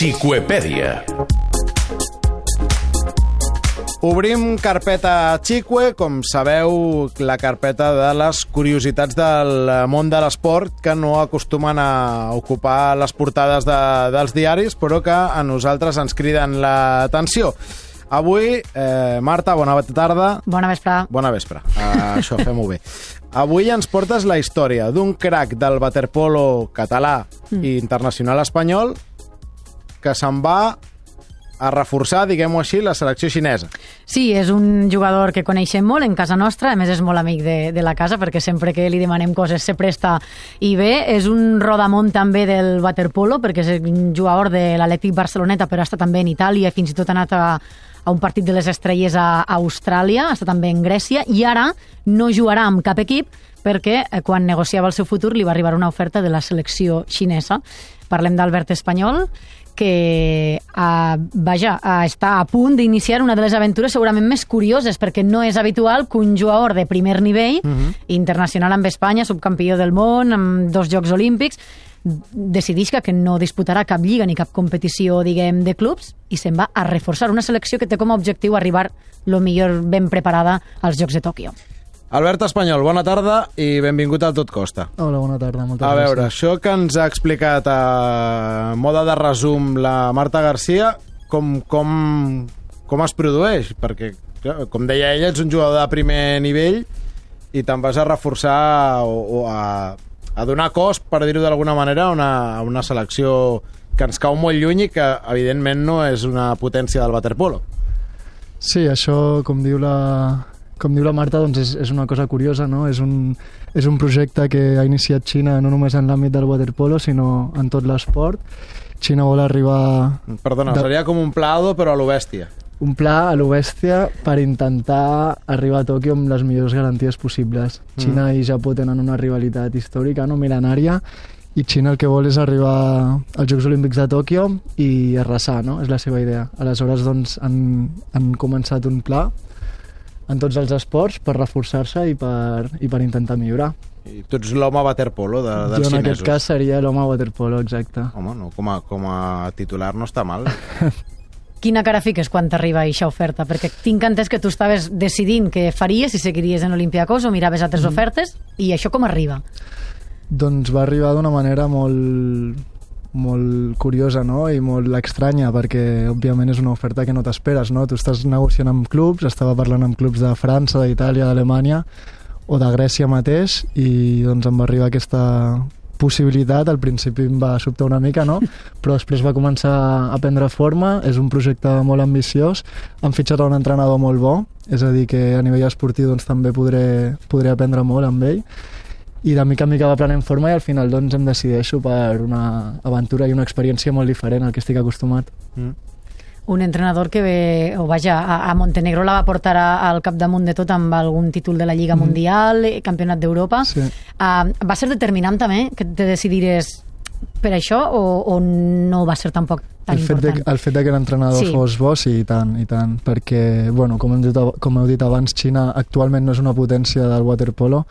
Xicoepèdia. Obrim carpeta Xicue, com sabeu, la carpeta de les curiositats del món de l'esport que no acostumen a ocupar les portades de, dels diaris, però que a nosaltres ens criden l'atenció. Avui, eh, Marta, bona tarda. Bona vespre. Bona vespre. Uh, això, fem-ho bé. Avui ens portes la història d'un crac del waterpolo català mm. i internacional espanyol que se'n va a reforçar, diguem-ho així, la selecció xinesa. Sí, és un jugador que coneixem molt en casa nostra, a més és molt amic de, de la casa perquè sempre que li demanem coses se presta i bé. És un rodamont també del waterpolo perquè és un jugador de l'Atlètic Barceloneta però està també en Itàlia, fins i tot ha anat a, a un partit de les estrelles a Austràlia, està també en Grècia i ara no jugarà amb cap equip perquè eh, quan negociava el seu futur li va arribar una oferta de la selecció xinesa. Parlem d'Albert Espanyol, que uh, vaja, uh, està a punt d'iniciar una de les aventures segurament més curioses, perquè no és habitual que un jugador de primer nivell, uh Mhm. -huh. internacional amb Espanya, subcampió del món, amb dos Jocs Olímpics, decidisca que no disputarà cap lliga ni cap competició, diguem, de clubs i se'n va a reforçar una selecció que té com a objectiu arribar lo millor ben preparada als Jocs de Tòquio. Albert Espanyol, bona tarda i benvingut al Tot Costa. Hola, bona tarda. Moltes A veure, gràcies. això que ens ha explicat a moda de resum la Marta Garcia, com, com, com es produeix? Perquè, com deia ella, ets un jugador de primer nivell i te'n vas a reforçar o, o a, a donar cos, per dir-ho d'alguna manera, a una, a una selecció que ens cau molt lluny i que, evidentment, no és una potència del waterpolo. Sí, això, com diu la, com diu la Marta, doncs és, és una cosa curiosa, no? És un, és un projecte que ha iniciat Xina no només en l'àmbit del waterpolo, sinó en tot l'esport. Xina vol arribar Perdona, De- seria com un plado, però a lo bèstia. un pla a lo bèstia per intentar arribar a Tòquio amb les millors garanties possibles. Xina i Japó tenen una rivalitat històrica, no milenària, i Xina el que vol és arribar als Jocs Olímpics de Tòquio i arrasar, no? És la seva idea. Aleshores, doncs, han, han començat un pla en tots els esports per reforçar-se i, per, i per intentar millorar. I tu ets l'home waterpolo de, dels jo en xinesos. aquest cas seria l'home waterpolo, exacte. Home, no, com a, com a titular no està mal. Quina cara fiques quan t'arriba aquesta oferta? Perquè tinc entès que tu estaves decidint què faries, si seguiries en Olympiacos o miraves altres Mm. ofertes, i això com arriba? Doncs va arribar d'una manera molt, molt curiosa no? i molt estranya perquè òbviament és una oferta que no t'esperes no? tu estàs negociant amb clubs estava parlant amb clubs de França, d'Itàlia, d'Alemanya o de Grècia mateix i doncs em va arribar aquesta possibilitat, al principi em va sobtar una mica, no? però després va començar a prendre forma, és un projecte molt ambiciós, han fitxat un entrenador molt bo, és a dir, que a nivell esportiu doncs, també podré, podré aprendre molt amb ell, i de mica en mica va prenent forma i al final doncs em decideixo per una aventura i una experiència molt diferent al que estic acostumat. Mm. Un entrenador que ve, o vaja, a, a Montenegro la va portar a, al capdamunt de tot amb algun títol de la Lliga Mhm. Mundial, eh, Campionat d'Europa. Sí. Uh, va ser determinant també que te decidires per això o, o no va ser tampoc tan el fet, de, important? el fet de que l'entrenador Sí. fos bo, sí, i tant, i tant, perquè, bueno, com hem, dit, com heu dit abans, Xina actualment no és una potència del waterpolo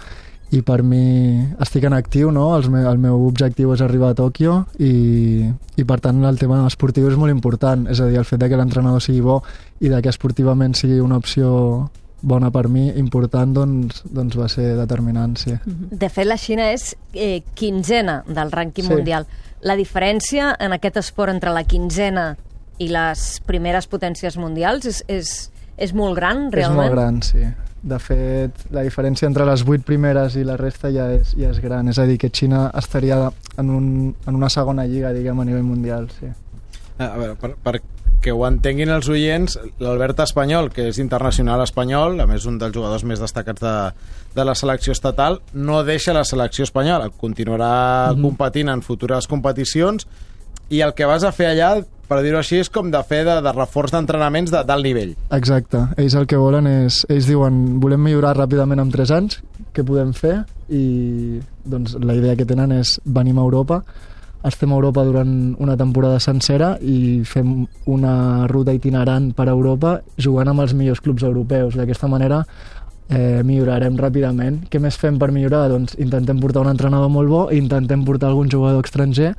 i per mi estic en actiu, no? El, me, el meu objectiu és arribar a Tòquio i, i per tant el tema esportiu és molt important, és a dir, el fet de que l'entrenador sigui bo i de que esportivament sigui una opció bona per mi, important, doncs, doncs va ser determinant, sí. De fet, la Xina és eh, quinzena del rànquing Sí. mundial. La diferència en aquest esport entre la quinzena i les primeres potències mundials és, és, és molt gran, realment? És molt gran, sí. De fet, la diferència entre les vuit primeres i la resta ja és, ja és gran. És a dir, que Xina estaria en, un, en una segona lliga, diguem, a nivell mundial, sí. A veure, per, perquè ho entenguin els oients, l'Albert Espanyol, que és internacional espanyol, a més un dels jugadors més destacats de, de la selecció estatal, no deixa la selecció espanyola, continuarà Mhm. competint en futures competicions i el que vas a fer allà, per dir-ho així, és com de fer de, de reforç d'entrenaments de d'alt nivell. Exacte. Ells el que volen és... Ells diuen, volem millorar ràpidament en 3 anys, què podem fer? I doncs la idea que tenen és venim a Europa, estem a Europa durant una temporada sencera i fem una ruta itinerant per Europa jugant amb els millors clubs europeus. D'aquesta manera eh, millorarem ràpidament. Què més fem per millorar? Doncs intentem portar un entrenador molt bo intentem portar algun jugador estranger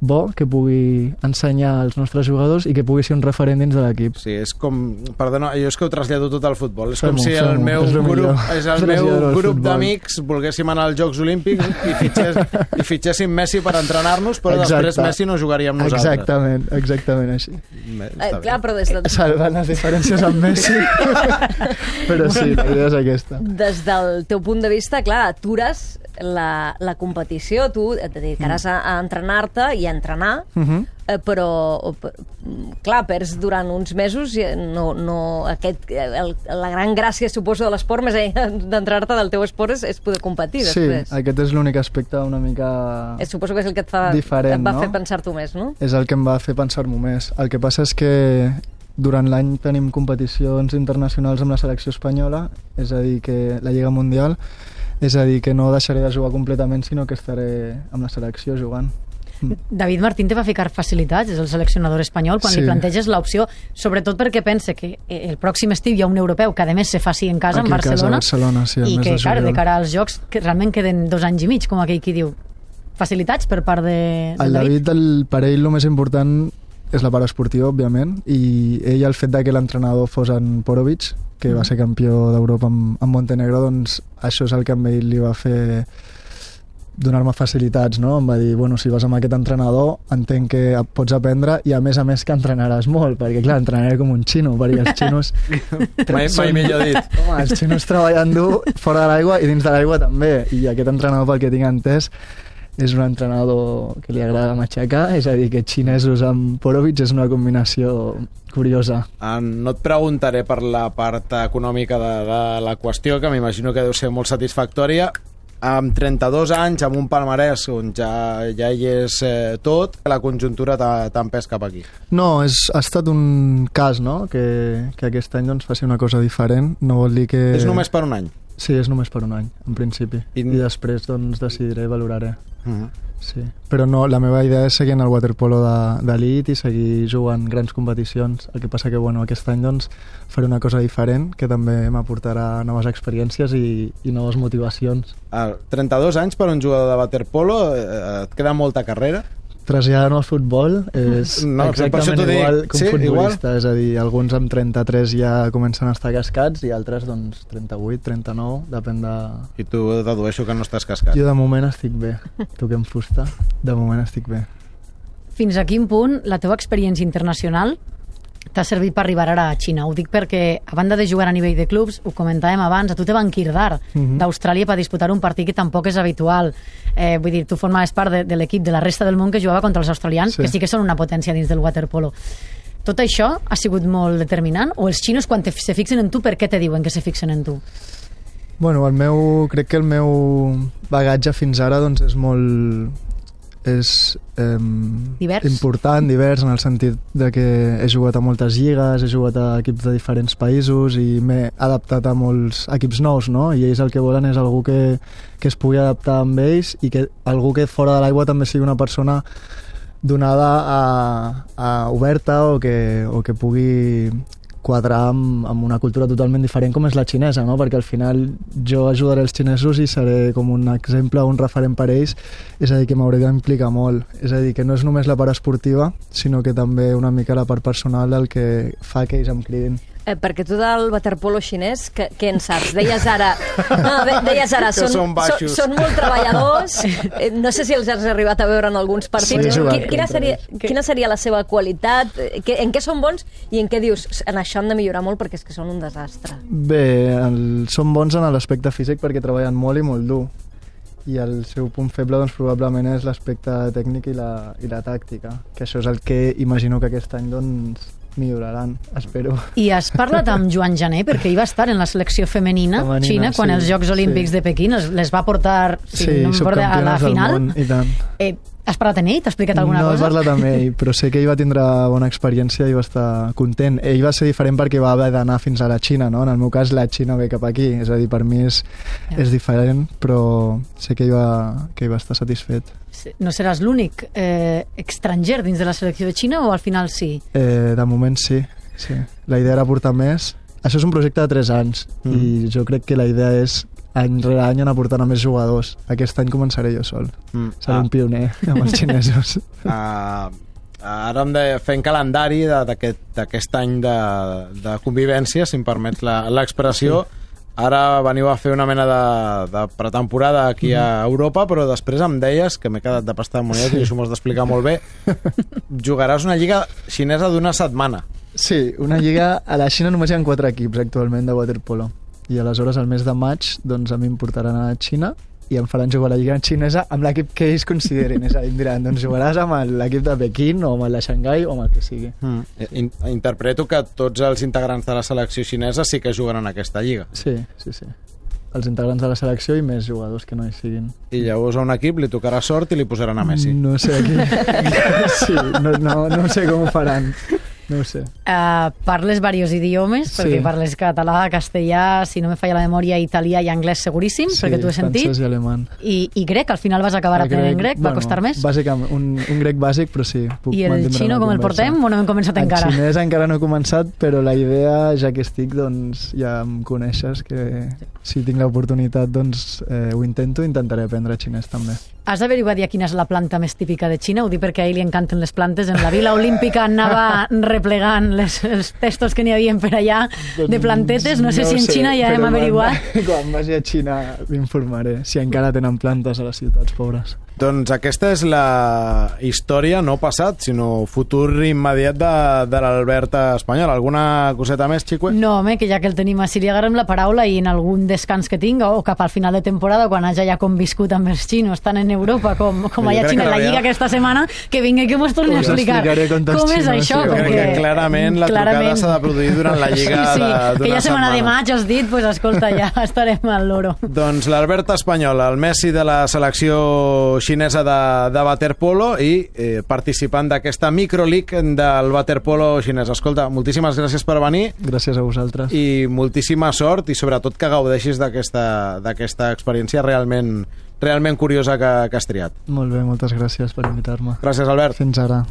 bo, que pugui ensenyar als nostres jugadors i que pugui ser un referent dins de l'equip. Sí, és com... Perdona, jo és que ho trasllado tot al futbol. És com si el meu és el grup, és el meu grup d'amics volguéssim anar als Jocs Olímpics i, fitxés, i fitxéssim Messi per entrenar-nos, però després Messi no jugaria amb nosaltres. Exactament, exactament així. Bé, Eh, clar, però des, de, Salvant les diferències amb Messi. Però sí, la idea és aquesta. des del teu punt de vista, clar, atures la, la competició, tu et dedicaràs a, a entrenar-te i a entrenar, Uh -huh. eh, però, per- clar, perds durant uns mesos i no, no, aquest, el, la gran gràcia, suposo, de l'esport, més enllà d'entrar-te del teu esport, és, és poder competir Sí, després. aquest és l'únic aspecte una mica... Eh, Suposo que és el que et, fa, Diferent, et va no? fer pensar-t'ho més, no? És el que em va fer pensar-m'ho més. El que passa és que durant l'any tenim competicions internacionals amb la selecció espanyola, és a dir, que la Lliga Mundial, és a dir, que no deixaré de jugar completament, sinó que estaré amb la selecció jugant. David Martín te va ficar facilitats, és el seleccionador espanyol, quan Sí. li planteges l'opció, sobretot perquè pense que el pròxim estiu hi ha un europeu que a més se faci en casa, Aquí en a casa, Barcelona, Barcelona, sí, i que, de clar, de cara als Jocs, que realment queden dos anys i mig, com aquell qui diu. Facilitats per part de, del El David, el, per ell, el més important és la part esportiva, òbviament, i ell, el fet de que l'entrenador fos en Porovic, que va ser campió d'Europa amb, amb Montenegro, doncs això és el que a ell li va fer donar-me facilitats, no? Em va dir, bueno, si vas amb aquest entrenador, entenc que pots aprendre i a més a més que entrenaràs molt, perquè clar, entrenaré com un xino, perquè els xinos... Mai, mai millor dit. Home, els xinos treballen dur fora de l'aigua i dins de l'aigua també, i aquest entrenador, pel que tinc entès, és un entrenador que li agrada matxacar, és a dir, que xinesos amb Porovic és una combinació curiosa. Ah, no et preguntaré per la part econòmica de, de la qüestió, que m'imagino que deu ser molt satisfactòria. Amb 32 anys, amb un palmarès on ja, ja hi és eh, tot, la conjuntura t'ha empès cap aquí. No, és, ha estat un cas, no?, que, que aquest any doncs, faci una cosa diferent. No vol dir que... És només per un any. Sí, és només per un any, en principi. I- I, I després doncs, decidiré i valoraré. Uh -huh. Sí. Però no, la meva idea és seguir en el waterpolo de- d'elit i seguir jugant grans competicions. El que passa que bueno, aquest any doncs, faré una cosa diferent que també m'aportarà noves experiències i, i noves motivacions. Ah, 32 anys per un jugador de waterpolo, eh, et queda molta carrera. Traslladant al futbol és No, per això exactament dic. igual que un Sí, futbolista. És a dir, alguns amb 33 ja comencen a estar cascats i altres doncs 38, 39, depèn de... I tu dedueixo que no estàs cascat. Jo de moment estic bé. Toquem fusta, de moment estic bé. Fins a quin punt la teva experiència internacional t'ha servit per arribar ara a Xina? Ho dic perquè, a banda de jugar a nivell de clubs, ho comentàvem abans, a tu te van quirdar Mhm. d'Austràlia per disputar un partit que tampoc és habitual. Eh, vull dir, tu formaves part de, de l'equip de la resta del món que jugava contra els australians, Sí. que sí que són una potència dins del waterpolo. Tot això ha sigut molt determinant? O els xinos, quan te, se fixen en tu, per què te diuen que se fixen en tu? Bueno, el meu, crec que el meu bagatge fins ara doncs, és molt és eh, Divers? important, divers, en el sentit de que he jugat a moltes lligues, he jugat a equips de diferents països i m'he adaptat a molts equips nous, no? I ells el que volen és algú que, que es pugui adaptar amb ells i que algú que fora de l'aigua també sigui una persona donada a, a oberta o que, o que pugui quadrar amb, amb una cultura totalment diferent com és la xinesa, no? perquè al final jo ajudaré els xinesos i seré com un exemple, un referent per ells, és a dir, que m'hauré d'implicar molt. És a dir, que no és només la part esportiva, sinó que també una mica la part personal el que fa que ells em cridin. Eh, perquè tu del waterpolo xinès, que, què en saps? Deies ara, no, de, deies ara són, són baixos. són, són molt treballadors, eh, no sé si els has arribat a veure en alguns partits. Sí, quina, contra seria, quina seria la seva qualitat? Eh, que- En què són bons i en què dius en això han de millorar molt perquè és que són un desastre? Bé, el, són bons en l'aspecte físic perquè treballen molt i molt dur i el seu punt feble doncs, probablement és l'aspecte tècnic i la, i la tàctica, que això és el que imagino que aquest any doncs, milloraran, espero. I has parlat amb Joan Jané, perquè ell va estar en la selecció femenina, Femenina, Xina, quan sí, els Jocs Olímpics sí. de Pequín les va portar, si Sí, no a la final. món, i tant. Eh, has parlat amb ell? T'ha explicat alguna no cosa? he parlat amb ell, però sé que ell va tindre bona experiència i va estar content. Ell va ser diferent perquè va haver d'anar fins a la Xina, no? En el meu cas, la Xina ve cap aquí. És a dir, per mi és, Ja. és diferent, però sé que ell va, que ell va estar satisfet. No seràs l'únic eh, estranger dins de la selecció de Xina o al final sí? Eh, de moment sí, sí. La idea era portar més. Això és un projecte de 3 anys Mm. i jo crec que la idea és any rere any anar portant a més jugadors. Aquest any començaré jo sol. Mm. Seré Ah. un pioner amb els xinesos. Uh, ara hem de fer en calendari d'aquest any de, de convivència, si em permets la- l'expressió. Ara veniu a fer una mena de, de pretemporada aquí a Europa, però després em deies, que m'he quedat de pasta de monedes i això m'ho has d'explicar molt bé, jugaràs una lliga xinesa d'una setmana. Sí, una lliga... A la Xina només hi ha quatre equips actualment de waterpolo. I aleshores, al mes de maig, doncs a mi em portaran a Xina i em faran jugar a la lliga xinesa amb l'equip que ells considerin. És a dir, em diran, doncs jugaràs amb l'equip de Pequín o amb el de Xangai o amb el que sigui. Mm. In interpreto que tots els integrants de la selecció xinesa sí que juguen en aquesta lliga. Sí, sí, sí. Els integrants de la selecció i més jugadors que no hi siguin. I llavors a un equip li tocarà sort i li posaran a Messi. No sé aquí. sí, no, no, no sé com ho faran. No ho sé. Uh, parles diversos idiomes, Sí. perquè parles català, castellà, si no me falla la memòria, italià i anglès seguríssim, perquè t'ho he sentit. francès i alemany. I, I grec, al final vas acabar aprenent grec, va costar més? Bàsicament, un, un grec bàsic, però sí. Puc I el xino com el portem o no hem començat el encara? xinès encara no he començat, però la idea, ja que estic, doncs ja em coneixes, que si tinc l'oportunitat, doncs eh, ho intento, intentaré aprendre xinès també. Has averiguat ja quina és la planta més típica de Xina? Ho dic perquè a ell li encanten les plantes. En la Vila Olímpica anava replegant les, els testos que n'hi havia per allà de plantetes. No sé si en Xina ja hem quan- averiguat. Quan vagi a Xina m'informaré, si encara tenen plantes a les ciutats pobres. Doncs aquesta és la història, no passat, sinó futur immediat de, de l'Albert espanyol. Alguna coseta més, Xicue? No, home, que ja que el tenim així, li agarrem la paraula i en algun descans que tinga o cap al final de temporada, quan hagi ja conviscut amb els xinos, tant en Europa com, com allà a Xina, la Lliga aquesta setmana, que vingui que mos torni a explicar com és xinos, això. sí, Jo perquè que clarament la trucada clarament- s'ha de produir durant la Lliga sí, sí, de- ja setmana de maig has dit, pues escolta, ja estarem al loro. Doncs l'Albert espanyol, el Messi de la selecció xinesa de, de waterpolo i eh, participant d'aquesta microleague del waterpolo xinès. Escolta, moltíssimes gràcies per venir Gràcies a vosaltres. i moltíssima sort i sobretot que gaudeixis d'aquesta experiència realment, realment curiosa que, que has triat. Molt bé, moltes gràcies per invitar-me. Gràcies, Albert. Fins ara.